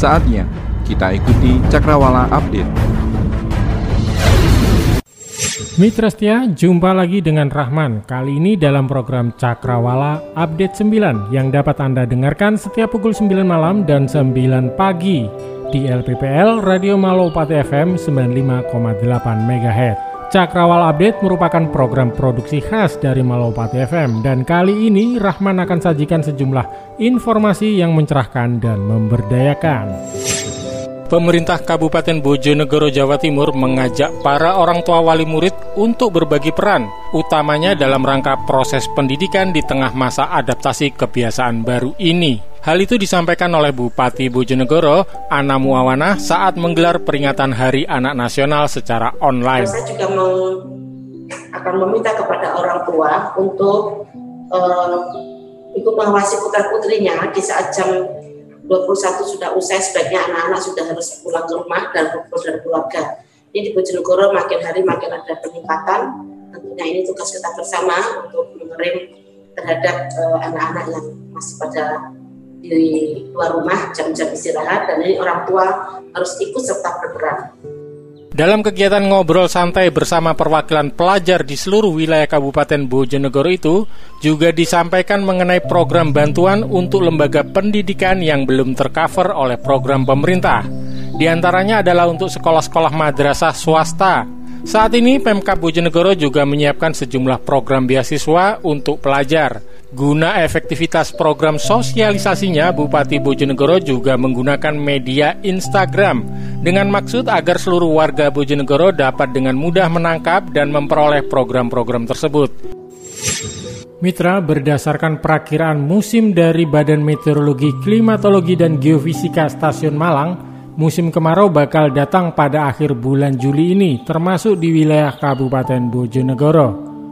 Saatnya kita ikuti Cakrawala Update. Mitra setia, jumpa lagi dengan Rahman. Kali ini dalam program Cakrawala Update 9 yang dapat Anda dengarkan setiap pukul 9 malam dan 9 pagi di LPPL Radio Malopati FM 95,8 MHz. Cakrawala Update merupakan program produksi khas dari Malopati FM dan kali ini Rahman akan sajikan sejumlah informasi yang mencerahkan dan memberdayakan. Pemerintah Kabupaten Bojonegoro, Jawa Timur mengajak para orang tua wali murid untuk berbagi peran, utamanya dalam rangka proses pendidikan di tengah masa adaptasi kebiasaan baru ini. Hal itu disampaikan oleh Bupati Bojonegoro, Ana Muawana, saat menggelar peringatan Hari Anak Nasional secara online. Saya juga mau, akan meminta kepada orang tua untuk uh, ikut mengawasi putra putrinya di saat jam 21 sudah usai sebaiknya anak-anak sudah harus pulang ke rumah dan fokus dan keluarga. Ini di Bojonegoro makin hari makin ada peningkatan. Tentunya ini tugas kita bersama untuk mengerim terhadap eh, anak-anak uh, yang masih pada di luar rumah jam-jam istirahat dan ini orang tua harus ikut serta berperan. Dalam kegiatan ngobrol santai bersama perwakilan pelajar di seluruh wilayah Kabupaten Bojonegoro itu, juga disampaikan mengenai program bantuan untuk lembaga pendidikan yang belum tercover oleh program pemerintah. Di antaranya adalah untuk sekolah-sekolah madrasah swasta. Saat ini Pemkab Bojonegoro juga menyiapkan sejumlah program beasiswa untuk pelajar. Guna efektivitas program sosialisasinya, Bupati Bojonegoro juga menggunakan media Instagram dengan maksud agar seluruh warga Bojonegoro dapat dengan mudah menangkap dan memperoleh program-program tersebut. Mitra, berdasarkan perakiraan musim dari Badan Meteorologi, Klimatologi, dan Geofisika Stasiun Malang, musim kemarau bakal datang pada akhir bulan Juli ini, termasuk di wilayah Kabupaten Bojonegoro.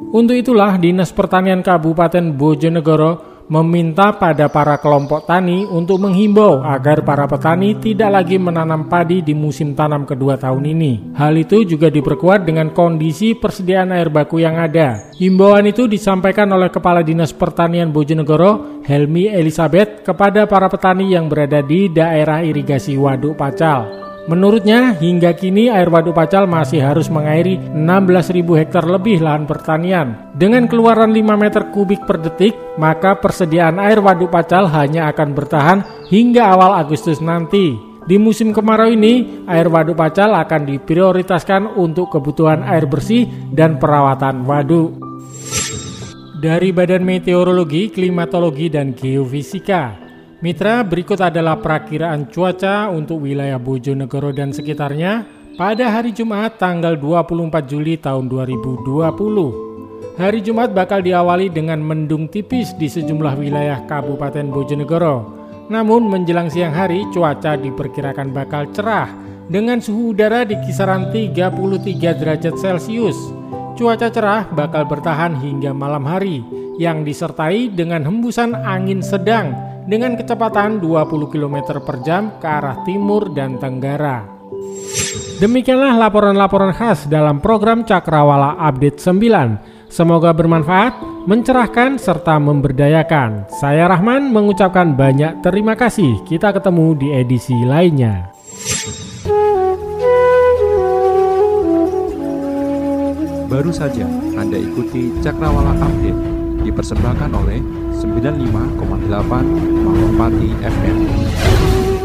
Untuk itulah Dinas Pertanian Kabupaten Bojonegoro meminta pada para kelompok tani untuk menghimbau agar para petani tidak lagi menanam padi di musim tanam kedua tahun ini. Hal itu juga diperkuat dengan kondisi persediaan air baku yang ada. Himbauan itu disampaikan oleh Kepala Dinas Pertanian Bojonegoro, Helmi Elizabeth, kepada para petani yang berada di daerah irigasi Waduk Pacal. Menurutnya, hingga kini air waduk Pacal masih harus mengairi 16.000 hektar lebih lahan pertanian. Dengan keluaran 5 meter kubik per detik, maka persediaan air waduk Pacal hanya akan bertahan hingga awal Agustus nanti. Di musim kemarau ini, air waduk Pacal akan diprioritaskan untuk kebutuhan air bersih dan perawatan waduk. Dari Badan Meteorologi, Klimatologi, dan Geofisika, Mitra, berikut adalah perakiraan cuaca untuk wilayah Bojonegoro dan sekitarnya pada hari Jumat tanggal 24 Juli tahun 2020. Hari Jumat bakal diawali dengan mendung tipis di sejumlah wilayah Kabupaten Bojonegoro. Namun menjelang siang hari cuaca diperkirakan bakal cerah dengan suhu udara di kisaran 33 derajat Celcius. Cuaca cerah bakal bertahan hingga malam hari yang disertai dengan hembusan angin sedang dengan kecepatan 20 km per jam ke arah timur dan tenggara. Demikianlah laporan-laporan khas dalam program Cakrawala Update 9. Semoga bermanfaat, mencerahkan, serta memberdayakan. Saya Rahman mengucapkan banyak terima kasih. Kita ketemu di edisi lainnya. Baru saja Anda ikuti Cakrawala Update dipersembahkan oleh 95,8 Malopati FM.